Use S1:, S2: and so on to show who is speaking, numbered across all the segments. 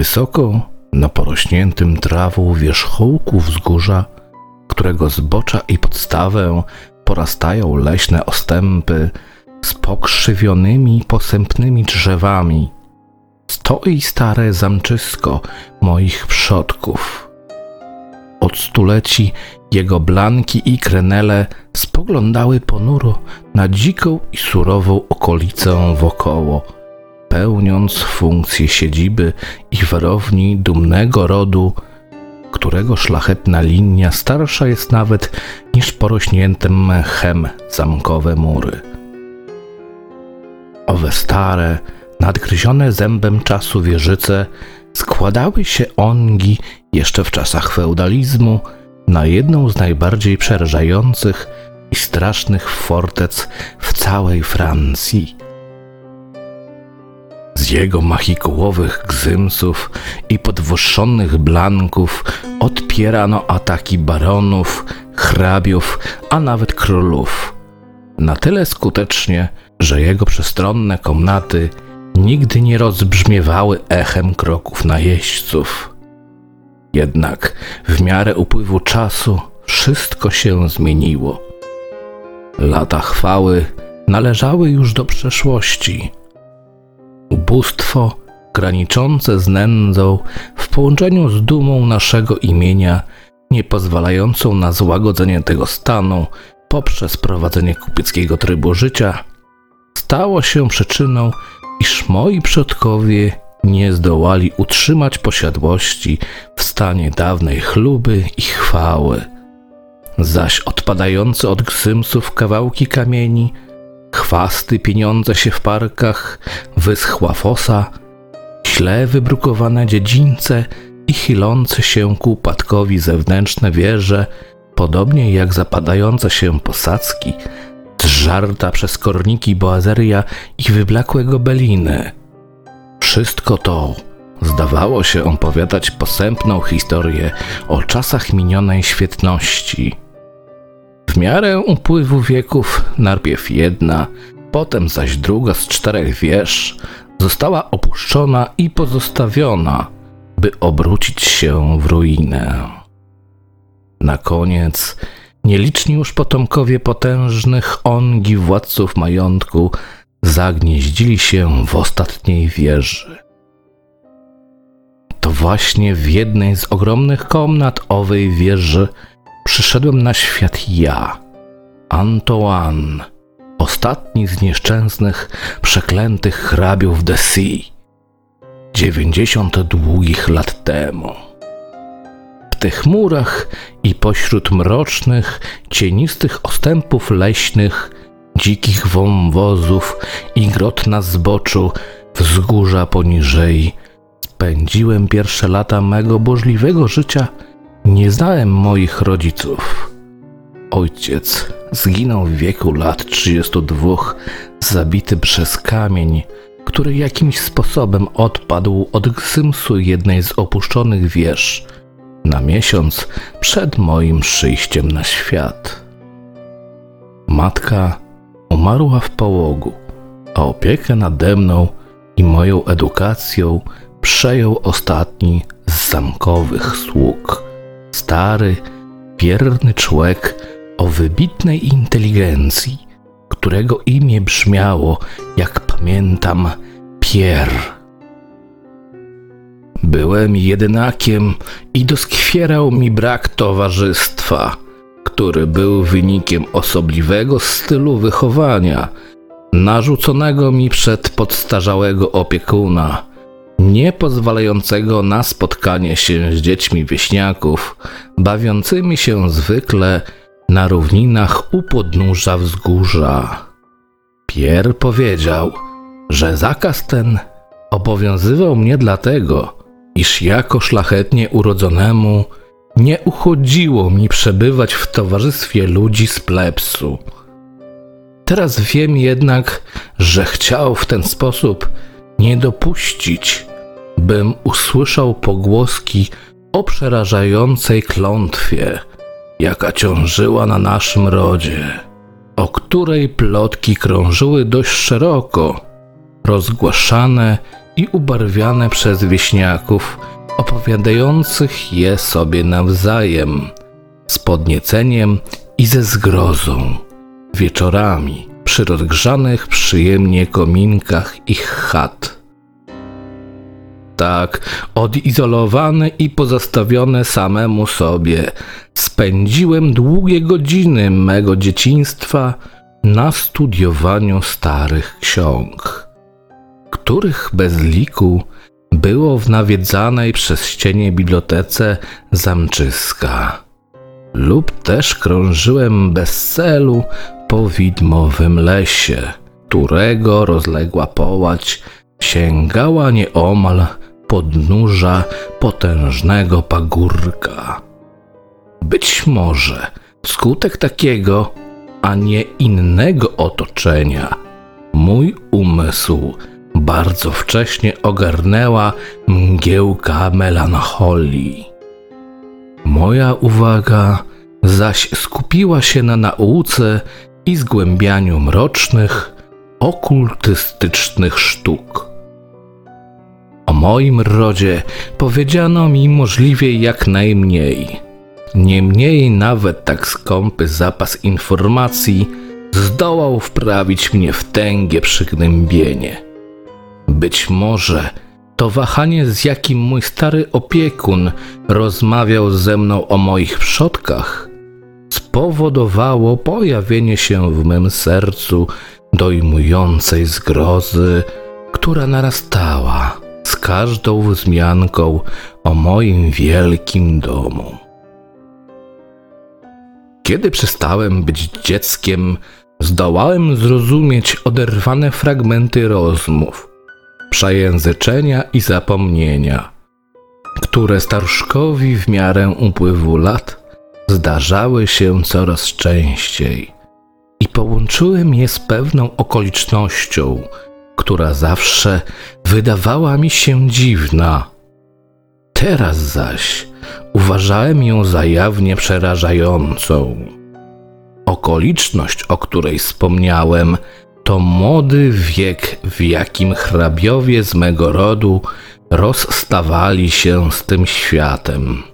S1: Wysoko na porośniętym trawą wierzchołku wzgórza, którego zbocza i podstawę porastają leśne ostępy z pokrzywionymi posępnymi drzewami, stoi stare zamczysko moich przodków. Od stuleci jego blanki i krenele spoglądały ponuro na dziką i surową okolicę wokoło, pełniąc funkcję siedziby i warowni dumnego rodu, którego szlachetna linia starsza jest nawet niż porośnięte mchem zamkowe mury. Owe stare, nadgryzione zębem czasu wieżyce składały się ongi jeszcze w czasach feudalizmu na jedną z najbardziej przerażających i strasznych fortec w całej Francji. Z jego machikułowych gzymsów i podwyższonych blanków odpierano ataki baronów, hrabiów, a nawet królów. Na tyle skutecznie, że jego przestronne komnaty nigdy nie rozbrzmiewały echem kroków najeźdźców. Jednak w miarę upływu czasu wszystko się zmieniło. Lata chwały należały już do przeszłości. Ubóstwo, graniczące z nędzą, w połączeniu z dumą naszego imienia, nie pozwalającą na złagodzenie tego stanu poprzez prowadzenie kupieckiego trybu życia, stało się przyczyną, iż moi przodkowie nie zdołali utrzymać posiadłości w stanie dawnej chluby i chwały. Zaś odpadające od gsymsów kawałki kamieni, chwasty pieniądze się w parkach, wyschła fosa, źle wybrukowane dziedzińce i chylące się ku upadkowi zewnętrzne wieże, podobnie jak zapadające się posadzki, zżarta przez korniki boazeria i wyblakłe gobeliny. Wszystko to zdawało się opowiadać posępną historię o czasach minionej świetności. W miarę upływu wieków, najpierw jedna, potem zaś druga z czterech wież została opuszczona i pozostawiona, by obrócić się w ruinę. Na koniec nieliczni już potomkowie potężnych ongi władców majątku zagnieździli się w ostatniej wieży. To właśnie w jednej z ogromnych komnat owej wieży przyszedłem na świat ja, Antoine, ostatni z nieszczęsnych, przeklętych hrabiów de Sea, dziewięćdziesiąt długich lat temu. W tych murach i pośród mrocznych, cienistych ostępów leśnych, dzikich wąwozów i grot na zboczu, wzgórza poniżej, spędziłem pierwsze lata mego burzliwego życia – nie znałem moich rodziców. Ojciec zginął w wieku lat 32, zabity przez kamień, który jakimś sposobem odpadł od gsymsu jednej z opuszczonych wież na miesiąc przed moim przyjściem na świat. Matka umarła w połogu, a opiekę nade mną i moją edukacją przejął ostatni z zamkowych sług stary, wierny człowiek o wybitnej inteligencji, którego imię brzmiało, jak pamiętam, Pierre. Byłem jedynakiem i doskwierał mi brak towarzystwa, który był wynikiem osobliwego stylu wychowania, narzuconego mi przed podstarzałego opiekuna nie pozwalającego na spotkanie się z dziećmi wieśniaków, bawiącymi się zwykle na równinach u podnóża wzgórza. Pierre powiedział, że zakaz ten obowiązywał mnie dlatego, iż jako szlachetnie urodzonemu nie uchodziło mi przebywać w towarzystwie ludzi z plebsu. Teraz wiem jednak, że chciał w ten sposób nie dopuścić, bym usłyszał pogłoski o przerażającej klątwie, jaka ciążyła na naszym rodzie, o której plotki krążyły dość szeroko, rozgłaszane i ubarwiane przez wieśniaków opowiadających je sobie nawzajem, z podnieceniem i ze zgrozą, wieczorami przy rozgrzanych przyjemnie kominkach ich chat. Tak, odizolowany i pozostawiony samemu sobie, spędziłem długie godziny mego dzieciństwa na studiowaniu starych ksiąg, których bez liku było w nawiedzanej przez ścienie bibliotece Zamczyska. Lub też krążyłem bez celu po widmowym lesie, którego rozległa połać sięgała nieomal podnóża potężnego pagórka. Być może wskutek takiego, a nie innego otoczenia, mój umysł bardzo wcześnie ogarnęła mgiełka melancholii. Moja uwaga zaś skupiła się na nauce i zgłębianiu mrocznych, okultystycznych sztuk. O moim rodzie powiedziano mi możliwie jak najmniej. Niemniej nawet tak skąpy zapas informacji zdołał wprawić mnie w tęgie przygnębienie. Być może to wahanie, z jakim mój stary opiekun rozmawiał ze mną o moich przodkach, spowodowało pojawienie się w mym sercu dojmującej zgrozy, która narastała z każdą wzmianką o moim wielkim domu. Kiedy przestałem być dzieckiem, zdołałem zrozumieć oderwane fragmenty rozmów, przejęzyczenia i zapomnienia, które staruszkowi w miarę upływu lat zdarzały się coraz częściej i połączyłem je z pewną okolicznością, która zawsze wydawała mi się dziwna. Teraz zaś uważałem ją za jawnie przerażającą. Okoliczność, o której wspomniałem, to młody wiek, w jakim hrabiowie z mego rodu rozstawali się z tym światem.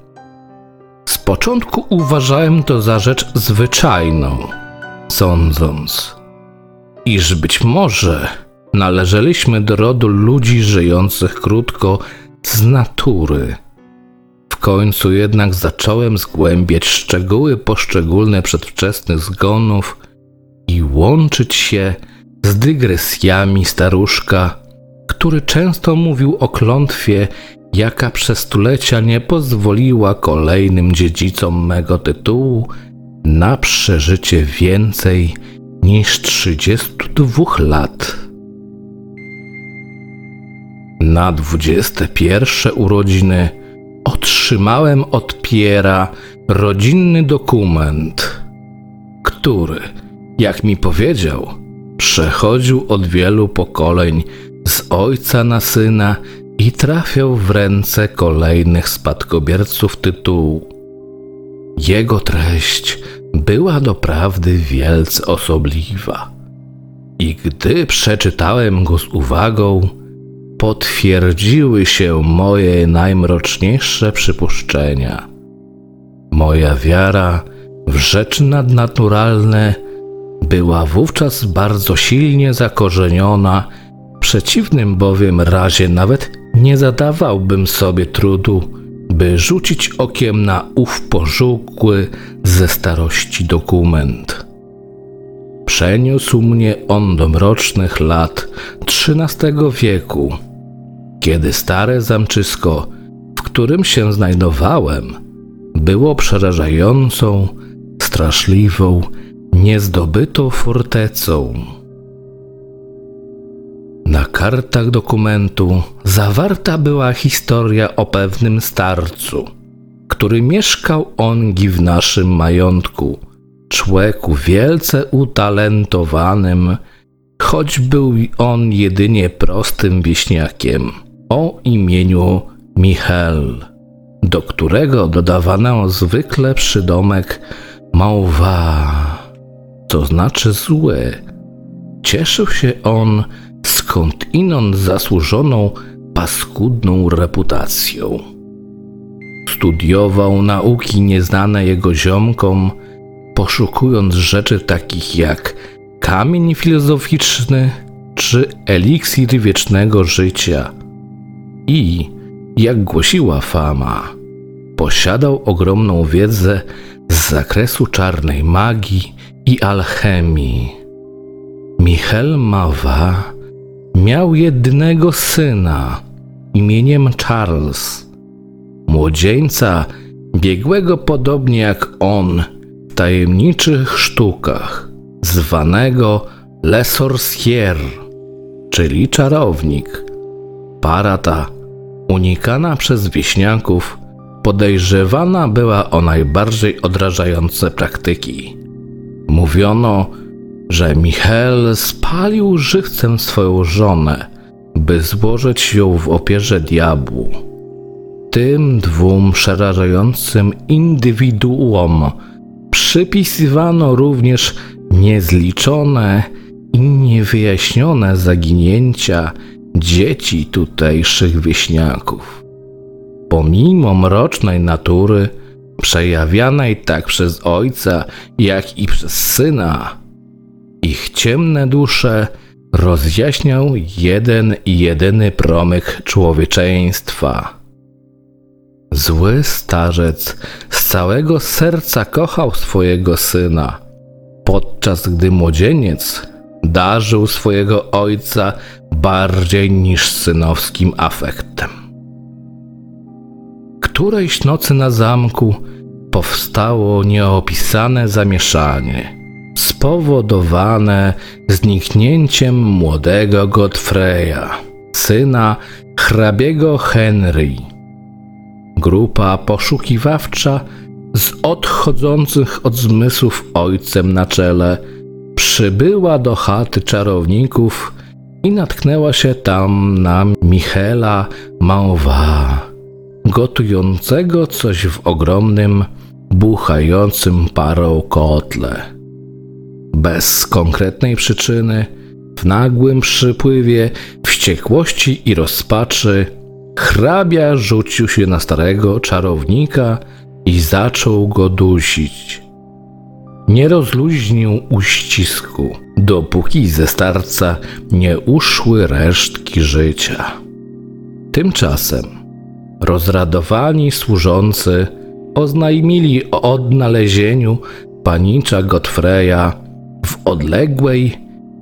S1: Początku uważałem to za rzecz zwyczajną, sądząc, iż być może należeliśmy do rodu ludzi żyjących krótko z natury. W końcu jednak zacząłem zgłębiać szczegóły poszczególne przedwczesnych zgonów i łączyć się z dygresjami staruszka, który często mówił o klątwie, jaka przez stulecia nie pozwoliła kolejnym dziedzicom mego tytułu na przeżycie więcej niż 32 lat. Na 21 urodziny otrzymałem od Piera rodzinny dokument, który, jak mi powiedział, przechodził od wielu pokoleń z ojca na syna i trafiał w ręce kolejnych spadkobierców tytułu. Jego treść była doprawdy wielce osobliwa. I gdy przeczytałem go z uwagą, potwierdziły się moje najmroczniejsze przypuszczenia. Moja wiara w rzeczy nadnaturalne była wówczas bardzo silnie zakorzeniona, w przeciwnym bowiem razie nawet nie zadawałbym sobie trudu, by rzucić okiem na ów pożółkły ze starości dokument. Przeniósł mnie on do mrocznych lat XIII wieku, kiedy stare zamczysko, w którym się znajdowałem, było przerażającą, straszliwą, niezdobytą fortecą. Na kartach dokumentu zawarta była historia o pewnym starcu, który mieszkał ongi w naszym majątku, człowieku wielce utalentowanym, choć był on jedynie prostym wieśniakiem o imieniu Michel, do którego dodawano zwykle przydomek Małwa, to znaczy zły. Cieszył się on skądinąd zasłużoną paskudną reputacją. Studiował nauki nieznane jego ziomkom, poszukując rzeczy takich jak kamień filozoficzny czy eliksir wiecznego życia. I, jak głosiła fama, posiadał ogromną wiedzę z zakresu czarnej magii i alchemii. Michel Mawa miał jednego syna imieniem Charles, młodzieńca biegłego podobnie jak on w tajemniczych sztukach, zwanego Le Sorcier, czyli czarownik. Para ta, unikana przez wieśniaków, podejrzewana była o najbardziej odrażające praktyki. Mówiono, że Michel spalił żywcem swoją żonę, by złożyć ją w opierze diabłu. Tym dwóm przerażającym indywiduom przypisywano również niezliczone i niewyjaśnione zaginięcia dzieci tutejszych wieśniaków. Pomimo mrocznej natury, przejawianej tak przez ojca, jak i przez syna, ich ciemne dusze rozjaśniał jeden i jedyny promyk człowieczeństwa. Zły starzec z całego serca kochał swojego syna, podczas gdy młodzieniec darzył swojego ojca bardziej niż synowskim afektem. Którejś nocy na zamku powstało nieopisane zamieszanie, spowodowane zniknięciem młodego Godfreya, syna hrabiego Henry. Grupa poszukiwawcza z odchodzących od zmysłów ojcem na czele przybyła do chaty czarowników i natknęła się tam na Michela Mauva, gotującego coś w ogromnym, buchającym parą kotle. Bez konkretnej przyczyny, w nagłym przypływie wściekłości i rozpaczy, hrabia rzucił się na starego czarownika i zaczął go dusić nie rozluźnił uścisku, dopóki ze starca nie uszły resztki życia. Tymczasem rozradowani służący oznajmili o odnalezieniu panicza Godfreya w odległej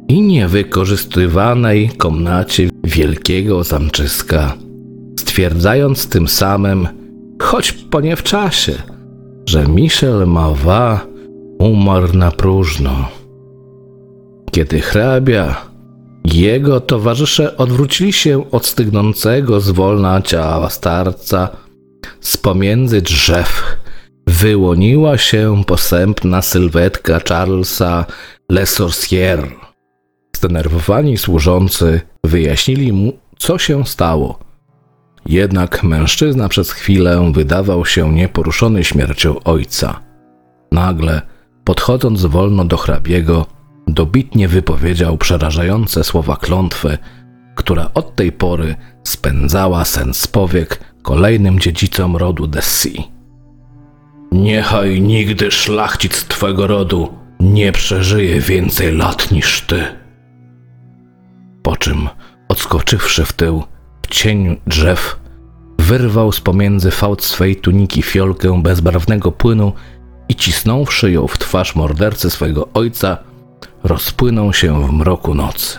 S1: i niewykorzystywanej komnacie wielkiego zamczyska, stwierdzając tym samym, choć po nie w czasie, że Michel Mava umarł na próżno. Kiedy hrabia jego towarzysze odwrócili się od stygnącego zwolna ciała starca, z pomiędzy drzew wyłoniła się posępna sylwetka Charlesa Le Sorcier. Zdenerwowani służący wyjaśnili mu, co się stało. Jednak mężczyzna przez chwilę wydawał się nieporuszony śmiercią ojca. Nagle Podchodząc wolno do hrabiego, dobitnie wypowiedział przerażające słowa klątwy, która od tej pory spędzała sen z powiek kolejnym dziedzicom rodu Dessi. Niechaj nigdy szlachcic twego rodu nie przeżyje więcej lat niż ty. Po czym, odskoczywszy w tył, w drzew, wyrwał z pomiędzy fałd swej tuniki fiolkę bezbarwnego płynu i cisnąwszy ją w twarz mordercy swojego ojca, rozpłynął się w mroku nocy.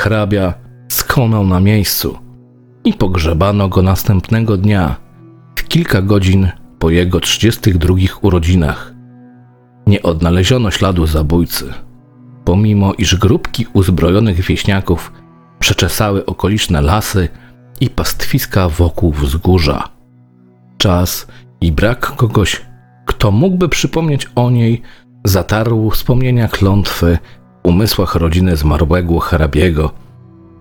S1: Hrabia skonał na miejscu i pogrzebano go następnego dnia, w kilka godzin po jego 32 urodzinach. Nie odnaleziono śladu zabójcy, pomimo iż grupki uzbrojonych wieśniaków przeczesały okoliczne lasy i pastwiska wokół wzgórza. Czas i brak kogoś, kto mógłby przypomnieć o niej, zatarł wspomnienia klątwy w umysłach rodziny zmarłego hrabiego.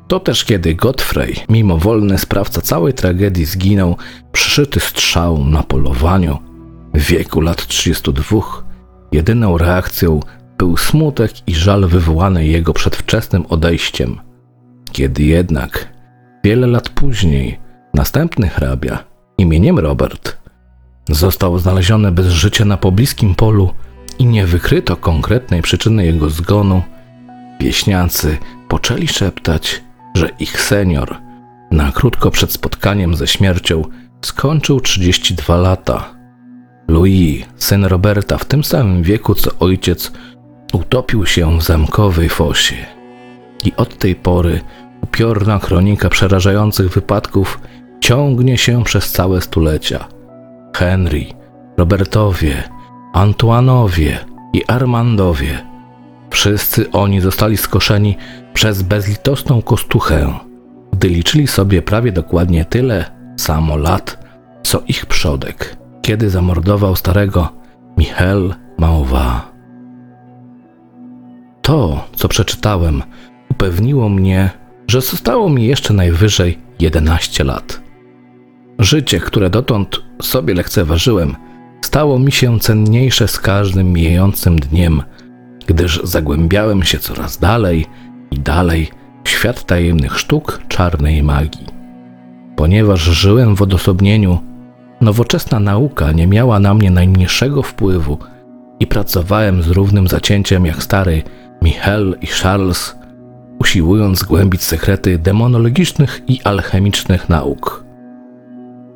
S1: To też kiedy Godfrey, mimowolny sprawca całej tragedii, zginął przyszyty strzał na polowaniu w wieku lat 32, jedyną reakcją był smutek i żal wywołany jego przedwczesnym odejściem. Kiedy jednak Wiele lat później następny hrabia imieniem Robert został znaleziony bez życia na pobliskim polu i nie wykryto konkretnej przyczyny jego zgonu. Wieśniacy poczęli szeptać, że ich senior na krótko przed spotkaniem ze śmiercią skończył 32 lata. Louis, syn Roberta, w tym samym wieku co ojciec, utopił się w zamkowej fosie. I od tej pory upiorna kronika przerażających wypadków ciągnie się przez całe stulecia. Henry, Robertowie, Antoanowie i Armandowie. Wszyscy oni zostali skoszeni przez bezlitosną kostuchę, gdy liczyli sobie prawie dokładnie tyle samo lat, co ich przodek, kiedy zamordował starego Michel Mauva. To, co przeczytałem, upewniło mnie, że zostało mi jeszcze najwyżej 11 lat. Życie, które dotąd sobie lekceważyłem, stało mi się cenniejsze z każdym mijającym dniem, gdyż zagłębiałem się coraz dalej i dalej w świat tajemnych sztuk czarnej magii. Ponieważ żyłem w odosobnieniu, nowoczesna nauka nie miała na mnie najmniejszego wpływu i pracowałem z równym zacięciem jak stary Michel i Charles, usiłując zgłębić sekrety demonologicznych i alchemicznych nauk.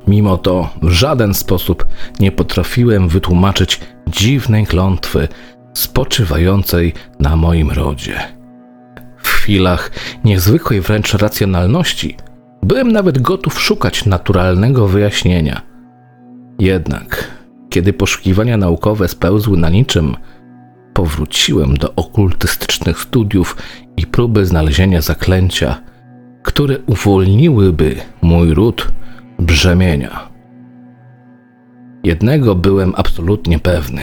S1: Mimo to w żaden sposób nie potrafiłem wytłumaczyć dziwnej klątwy spoczywającej na moim rodzie. W chwilach niezwykłej wręcz racjonalności byłem nawet gotów szukać naturalnego wyjaśnienia. Jednak, kiedy poszukiwania naukowe spełzły na niczym, powróciłem do okultystycznych studiów i próby znalezienia zaklęcia, które uwolniłyby mój ród brzemienia. Jednego byłem absolutnie pewny.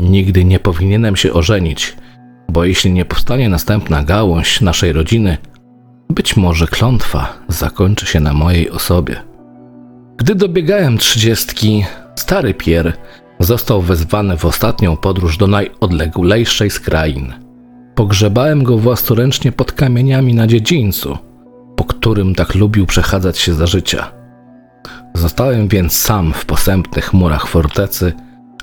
S1: Nigdy nie powinienem się ożenić, bo jeśli nie powstanie następna gałąź naszej rodziny, być może klątwa zakończy się na mojej osobie. Gdy dobiegałem trzydziestki, stary Pier został wezwany w ostatnią podróż do najodleglejszej z krain. Pogrzebałem go własnoręcznie pod kamieniami na dziedzińcu, po którym tak lubił przechadzać się za życia. Zostałem więc sam w posępnych murach fortecy,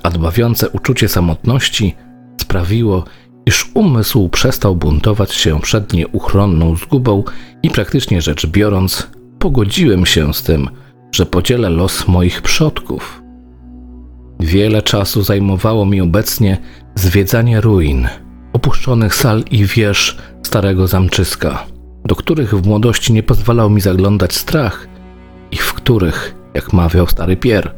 S1: a dbawiące uczucie samotności sprawiło, iż umysł przestał buntować się przed nieuchronną zgubą i praktycznie rzecz biorąc, pogodziłem się z tym, że podzielę los moich przodków. Wiele czasu zajmowało mi obecnie zwiedzanie ruin, opuszczonych sal i wież starego zamczyska, do których w młodości nie pozwalał mi zaglądać strach i w których, jak mawiał stary Pier,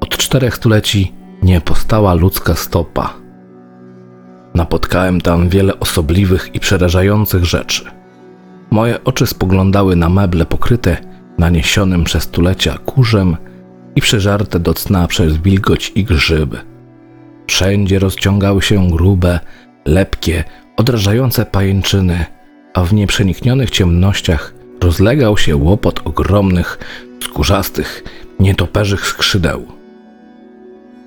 S1: od czterech stuleci nie postała ludzka stopa. Napotkałem tam wiele osobliwych i przerażających rzeczy. Moje oczy spoglądały na meble pokryte naniesionym przez stulecia kurzem i przeżarte do cna przez wilgoć i grzyby. Wszędzie rozciągały się grube, lepkie, odrażające pajęczyny, a w nieprzeniknionych ciemnościach rozlegał się łopot ogromnych, skórzastych, nietoperzych skrzydeł.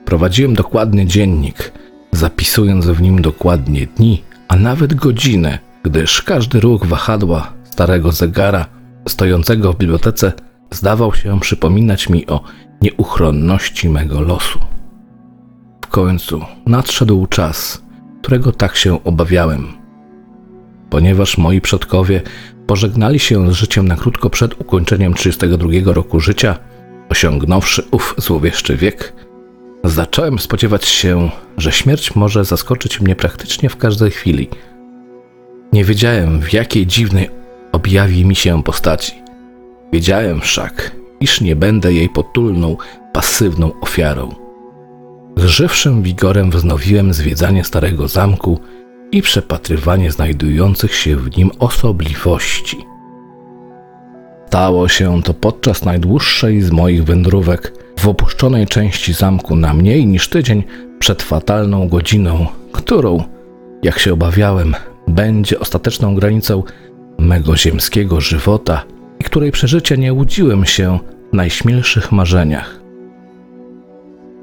S1: Prowadziłem dokładny dziennik, zapisując w nim dokładnie dni, a nawet godziny, gdyż każdy ruch wahadła starego zegara stojącego w bibliotece zdawał się przypominać mi o nieuchronności mego losu. W końcu nadszedł czas, którego tak się obawiałem. Ponieważ moi przodkowie pożegnali się z życiem na krótko przed ukończeniem 32 roku życia, osiągnąwszy ów złowieszczy wiek, zacząłem spodziewać się, że śmierć może zaskoczyć mnie praktycznie w każdej chwili. Nie wiedziałem, w jakiej dziwnej objawi mi się postaci. Wiedziałem wszak, iż nie będę jej potulną, pasywną ofiarą. Z żywszym wigorem wznowiłem zwiedzanie starego zamku i przepatrywanie znajdujących się w nim osobliwości. Stało się to podczas najdłuższej z moich wędrówek w opuszczonej części zamku na mniej niż tydzień przed fatalną godziną, którą, jak się obawiałem, będzie ostateczną granicą mego ziemskiego żywota i której przeżycia nie łudziłem się w najśmielszych marzeniach.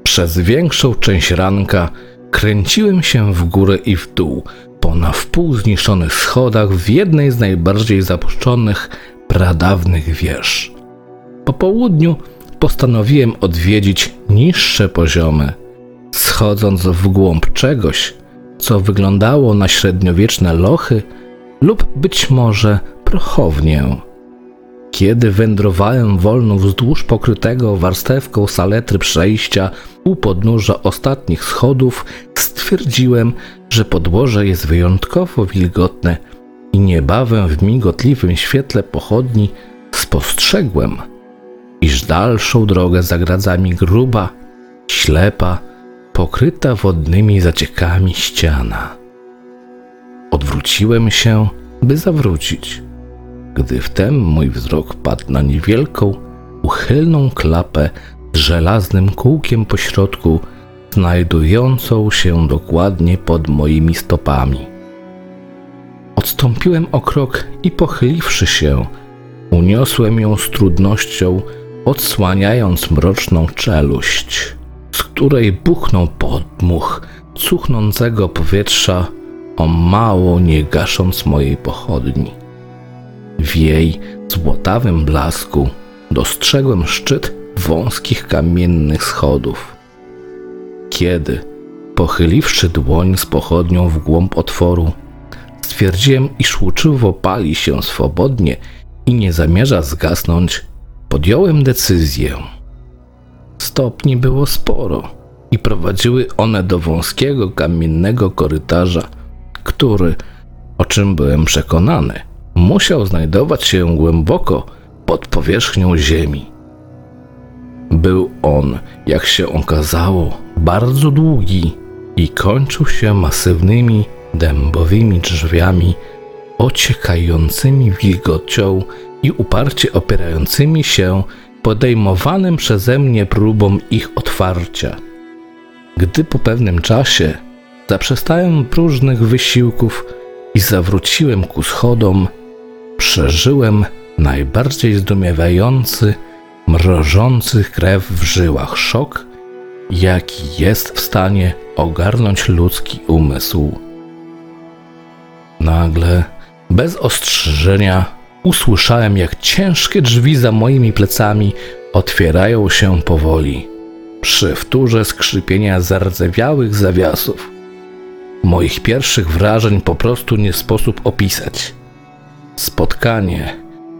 S1: Przez większą część ranka kręciłem się w górę i w dół po na wpół zniszczonych schodach w jednej z najbardziej zapuszczonych pradawnych wież. Po południu postanowiłem odwiedzić niższe poziomy, schodząc w głąb czegoś, co wyglądało na średniowieczne lochy lub być może prochownię. Kiedy wędrowałem wolno wzdłuż pokrytego warstewką saletry przejścia u podnóża ostatnich schodów, stwierdziłem, że podłoże jest wyjątkowo wilgotne i niebawem w migotliwym świetle pochodni spostrzegłem, iż dalszą drogę zagradza mi gruba, ślepa, pokryta wodnymi zaciekami ściana. Odwróciłem się, by zawrócić, gdy wtem mój wzrok padł na niewielką, uchylną klapę z żelaznym kółkiem po środku, znajdującą się dokładnie pod moimi stopami. Odstąpiłem o krok i pochyliwszy się, uniosłem ją z trudnością, odsłaniając mroczną czeluść, z której buchnął podmuch cuchnącego powietrza, o mało nie gasząc mojej pochodni. W jej złotawym blasku dostrzegłem szczyt wąskich kamiennych schodów. Kiedy, pochyliwszy dłoń z pochodnią w głąb otworu, stwierdziłem, iż łuczywo pali się swobodnie i nie zamierza zgasnąć, podjąłem decyzję. Stopni było sporo i prowadziły one do wąskiego kamiennego korytarza, który, o czym byłem przekonany, musiał znajdować się głęboko pod powierzchnią ziemi. Był on, jak się okazało, bardzo długi i kończył się masywnymi dębowymi drzwiami ociekającymi wilgocią i uparcie opierającymi się podejmowanym przeze mnie próbom ich otwarcia. Gdy po pewnym czasie zaprzestałem próżnych wysiłków i zawróciłem ku schodom, przeżyłem najbardziej zdumiewający, mrożący krew w żyłach szok, jaki jest w stanie ogarnąć ludzki umysł. Nagle, bez ostrzeżenia, usłyszałem, jak ciężkie drzwi za moimi plecami otwierają się powoli, przy wtórze skrzypienia zardzewiałych zawiasów. Moich pierwszych wrażeń po prostu nie sposób opisać. Spotkanie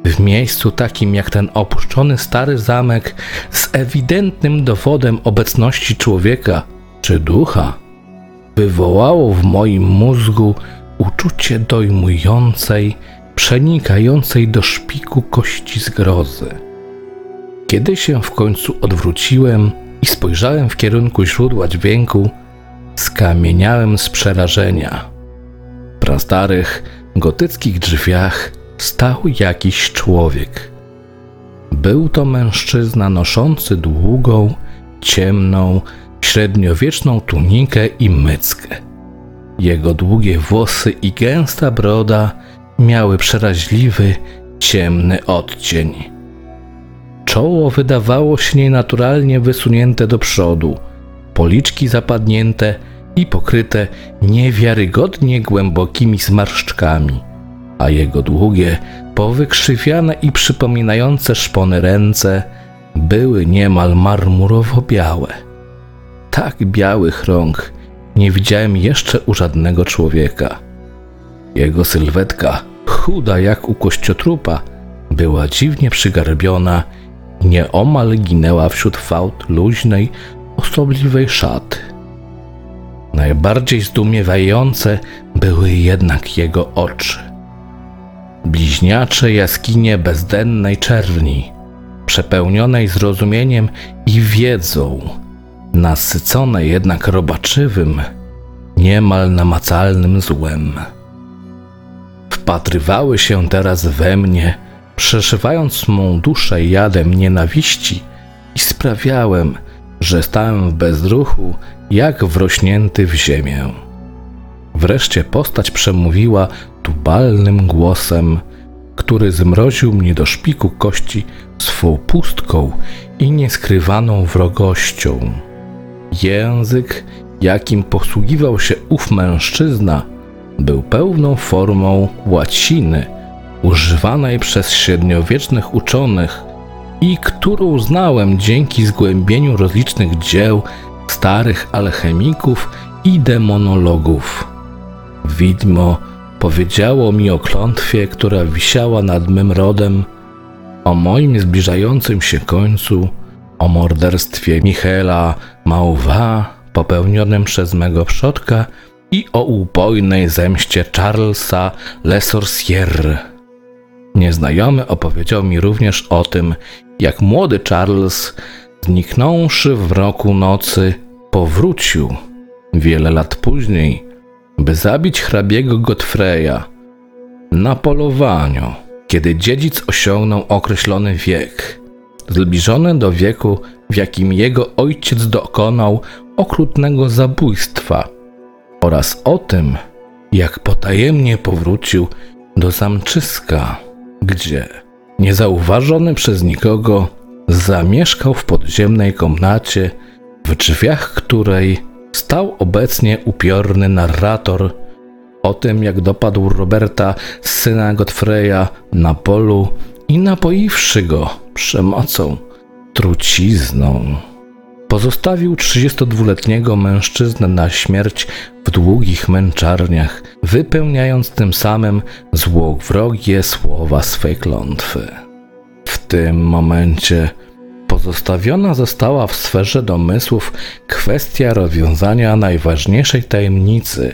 S1: w miejscu takim jak ten opuszczony stary zamek z ewidentnym dowodem obecności człowieka czy ducha wywołało w moim mózgu uczucie dojmującej, przenikającej do szpiku kości zgrozy. Kiedy się w końcu odwróciłem i spojrzałem w kierunku źródła dźwięku, skamieniałem z przerażenia. W prastarych, gotyckich drzwiach stał jakiś człowiek. Był to mężczyzna noszący długą, ciemną, średniowieczną tunikę i myckę. Jego długie włosy i gęsta broda miały przeraźliwy, ciemny odcień. Czoło wydawało się nienaturalnie wysunięte do przodu, policzki zapadnięte i pokryte niewiarygodnie głębokimi zmarszczkami, a jego długie, powykrzywiane i przypominające szpony ręce były niemal marmurowo białe. Tak białych rąk nie widziałem jeszcze u żadnego człowieka. Jego sylwetka, chuda jak u kościotrupa, była dziwnie przygarbiona i nieomal ginęła wśród fałd luźnej, osobliwej szaty. Najbardziej zdumiewające były jednak jego oczy. Bliźniacze jaskinie bezdennej czerni, przepełnionej zrozumieniem i wiedzą, nasycone jednak robaczywym, niemal namacalnym złem. Wpatrywały się teraz we mnie, przeszywając mą duszę jadem nienawiści i sprawiałem, że stałem w bezruchu, jak wrośnięty w ziemię. Wreszcie postać przemówiła tubalnym głosem, który zmroził mnie do szpiku kości swą pustką i nieskrywaną wrogością. Język, jakim posługiwał się ów mężczyzna, był pełną formą łaciny używanej przez średniowiecznych uczonych i którą uznałem dzięki zgłębieniu rozlicznych dzieł starych alchemików i demonologów. Widmo powiedziało mi o klątwie, która wisiała nad mym rodem, o moim zbliżającym się końcu, o morderstwie Michaela Mauva popełnionym przez mego przodka i o ubojnej zemście Charlesa Le Sorcier. Nieznajomy opowiedział mi również o tym, jak młody Charles, zniknąwszy w roku nocy, powrócił wiele lat później, by zabić hrabiego Godfreya na polowaniu, kiedy dziedzic osiągnął określony wiek, zbliżony do wieku, w jakim jego ojciec dokonał okrutnego zabójstwa, oraz o tym, jak potajemnie powrócił do zamczyska, gdzie, niezauważony przez nikogo, zamieszkał w podziemnej komnacie, w drzwiach której stał obecnie upiorny narrator o tym, jak dopadł Roberta, syna Godfreya, na polu i napoiwszy go przemocą, trucizną. Pozostawił 32-letniego mężczyznę na śmierć w długich męczarniach, wypełniając tym samym złowrogie słowa swej klątwy. W tym momencie pozostawiona została w sferze domysłów kwestia rozwiązania najważniejszej tajemnicy.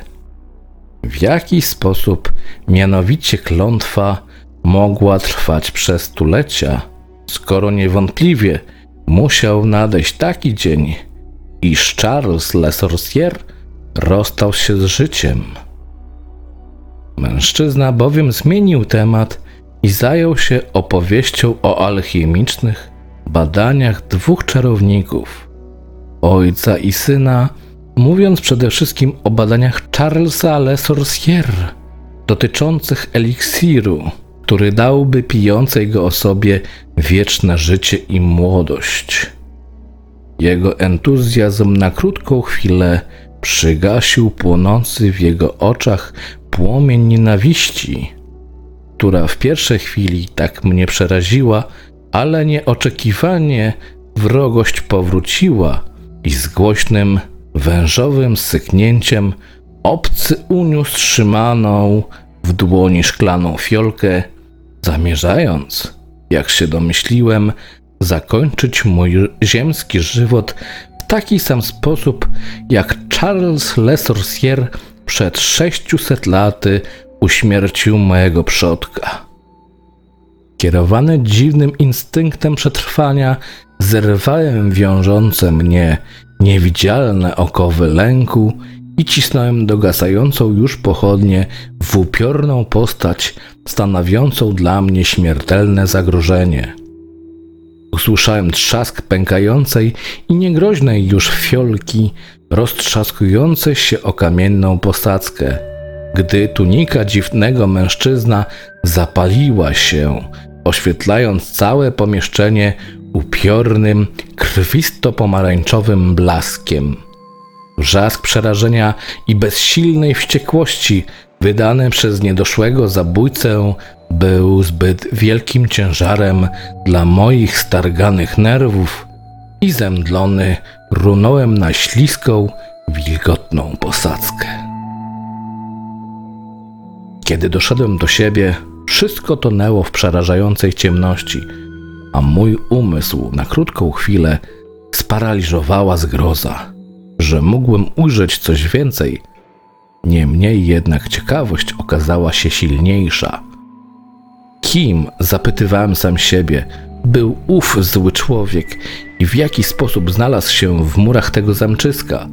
S1: W jaki sposób mianowicie klątwa mogła trwać przez stulecia, skoro niewątpliwie musiał nadejść taki dzień, iż Charles Le Sorcier rozstał się z życiem. Mężczyzna bowiem zmienił temat i zajął się opowieścią o alchemicznych badaniach dwóch czarowników, ojca i syna, mówiąc przede wszystkim o badaniach Charlesa Le Sorcier dotyczących eliksiru, który dałby pijącej go osobie wieczne życie i młodość. Jego entuzjazm na krótką chwilę przygasił płonący w jego oczach płomień nienawiści, która w pierwszej chwili tak mnie przeraziła, ale nieoczekiwanie wrogość powróciła i z głośnym, wężowym syknięciem obcy uniósł trzymaną w dłoni szklaną fiolkę, zamierzając, jak się domyśliłem, zakończyć mój ziemski żywot w taki sam sposób, jak Charles Le Sorcier przed 600 laty uśmiercił mojego przodka. Kierowany dziwnym instynktem przetrwania, zerwałem wiążące mnie niewidzialne okowy lęku i cisnąłem dogasającą już pochodnie w upiorną postać, stanowiącą dla mnie śmiertelne zagrożenie. Usłyszałem trzask pękającej i niegroźnej już fiolki, roztrzaskującej się o kamienną posadzkę, gdy tunika dziwnego mężczyzna zapaliła się, oświetlając całe pomieszczenie upiornym, krwisto-pomarańczowym blaskiem. Wrzask przerażenia i bezsilnej wściekłości wydany przez niedoszłego zabójcę był zbyt wielkim ciężarem dla moich starganych nerwów i zemdlony runąłem na śliską, wilgotną posadzkę. Kiedy doszedłem do siebie, wszystko tonęło w przerażającej ciemności, a mój umysł na krótką chwilę sparaliżowała zgroza, że mógłbym ujrzeć coś więcej. Niemniej jednak ciekawość okazała się silniejsza. Kim, zapytywałem sam siebie, był ów zły człowiek i w jaki sposób znalazł się w murach tego zamczyska?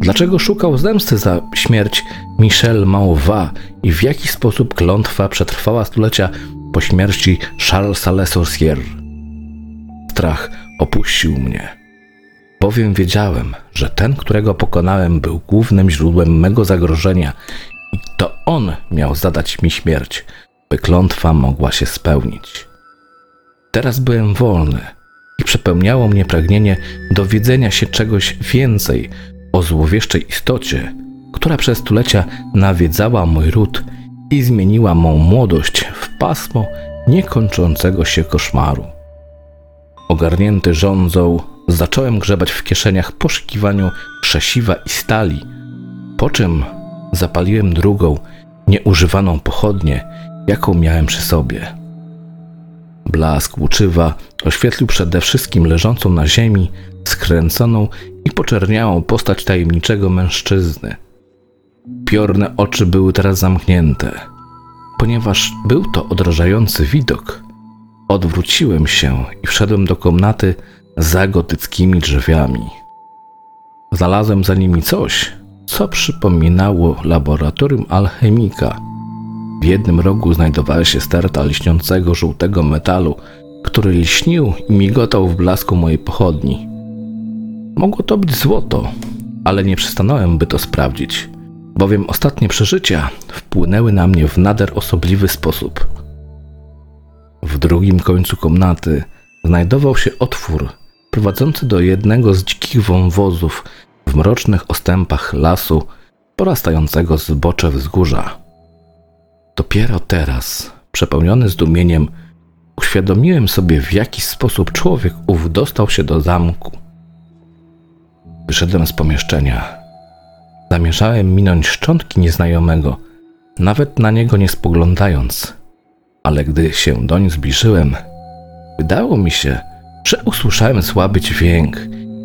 S1: Dlaczego szukał zemsty za śmierć Michel Mauva i w jaki sposób klątwa przetrwała stulecia po śmierci Charlesa Le Sorcier? Strach opuścił mnie, bowiem wiedziałem, że ten, którego pokonałem, był głównym źródłem mego zagrożenia i to on miał zadać mi śmierć, by klątwa mogła się spełnić. Teraz byłem wolny i przepełniało mnie pragnienie dowiedzenia się czegoś więcej o złowieszczej istocie, która przez stulecia nawiedzała mój ród i zmieniła mą młodość w pasmo niekończącego się koszmaru. Ogarnięty żądzą, zacząłem grzebać w kieszeniach poszukiwaniu krzesiwa i stali, po czym zapaliłem drugą, nieużywaną pochodnię, jaką miałem przy sobie. Blask łuczywa oświetlił przede wszystkim leżącą na ziemi, skręconą i poczerniałą postać tajemniczego mężczyzny. Piorne oczy były teraz zamknięte. Ponieważ był to odrażający widok, odwróciłem się i wszedłem do komnaty za gotyckimi drzwiami. Znalazłem za nimi coś, co przypominało laboratorium alchemika. W jednym rogu znajdowała się sterta lśniącego żółtego metalu, który lśnił i migotał w blasku mojej pochodni. Mogło to być złoto, ale nie przystanąłem, by to sprawdzić, bowiem ostatnie przeżycia wpłynęły na mnie w nader osobliwy sposób. W drugim końcu komnaty znajdował się otwór prowadzący do jednego z dzikich wąwozów w mrocznych ostępach lasu porastającego z wzgórza. Dopiero teraz, przepełniony zdumieniem, uświadomiłem sobie, w jaki sposób człowiek ów dostał się do zamku. Wyszedłem z pomieszczenia. Zamierzałem minąć szczątki nieznajomego, nawet na niego nie spoglądając, ale gdy się doń zbliżyłem, wydało mi się, że usłyszałem słaby dźwięk,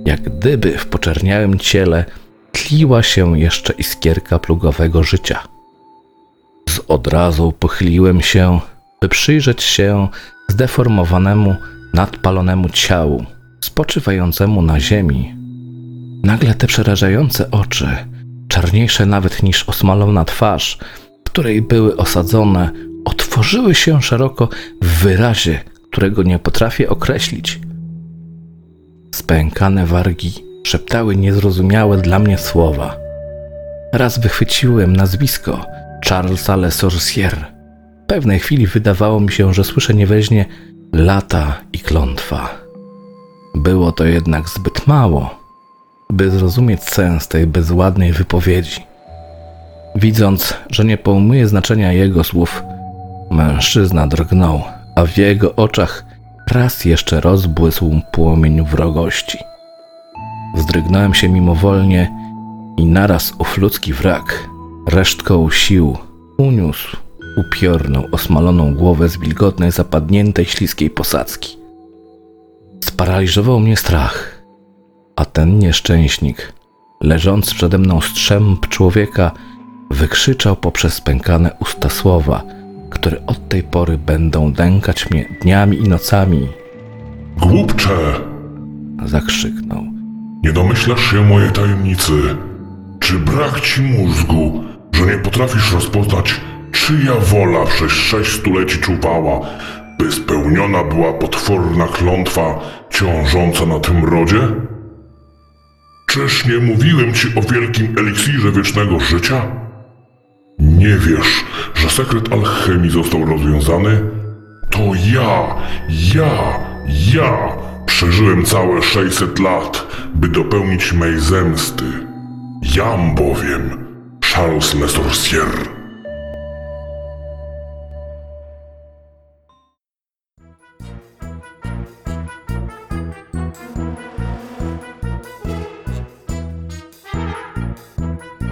S1: jak gdyby w poczerniałym ciele tliła się jeszcze iskierka plugowego życia. Z odrazu pochyliłem się, by przyjrzeć się zdeformowanemu, nadpalonemu ciału, spoczywającemu na ziemi. Nagle te przerażające oczy, czarniejsze nawet niż osmalona twarz, której były osadzone, otworzyły się szeroko w wyrazie, którego nie potrafię określić. Spękane wargi szeptały niezrozumiałe dla mnie słowa. Raz wychwyciłem nazwisko Charlesa Le Sorcier. W pewnej chwili wydawało mi się, że słyszę nieweźnie lata i klątwa. Było to jednak zbyt mało, by zrozumieć sens tej bezładnej wypowiedzi. Widząc, że nie pojmuję znaczenia jego słów, mężczyzna drgnął, a w jego oczach raz jeszcze rozbłysł płomień wrogości. Wzdrygnąłem się mimowolnie i naraz ów ludzki wrak, resztką sił, uniósł upiorną, osmaloną głowę z wilgotnej, zapadniętej, śliskiej posadzki. Sparaliżował mnie strach, a ten nieszczęśnik, leżąc przede mną strzęp człowieka, wykrzyczał poprzez spękane usta słowa – które od tej pory będą dękać mnie dniami i nocami.
S2: Głupcze!
S1: Zakrzyknął.
S2: Nie domyślasz się mojej tajemnicy. Czy brak ci mózgu, że nie potrafisz rozpoznać, czyja wola przez sześć stuleci czuwała, by spełniona była potworna klątwa ciążąca na tym rodzie? Czyż nie mówiłem ci o wielkim eliksirze wiecznego życia? Nie wiesz, że sekret alchemii został rozwiązany? To ja, ja, ja przeżyłem całe 600 lat, by dopełnić mej zemsty. Jam bowiem Charles Le Sorcier.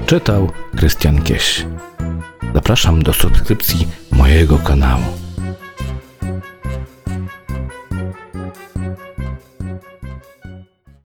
S1: Czytał Krystian Kieś. Zapraszam do subskrypcji mojego kanału.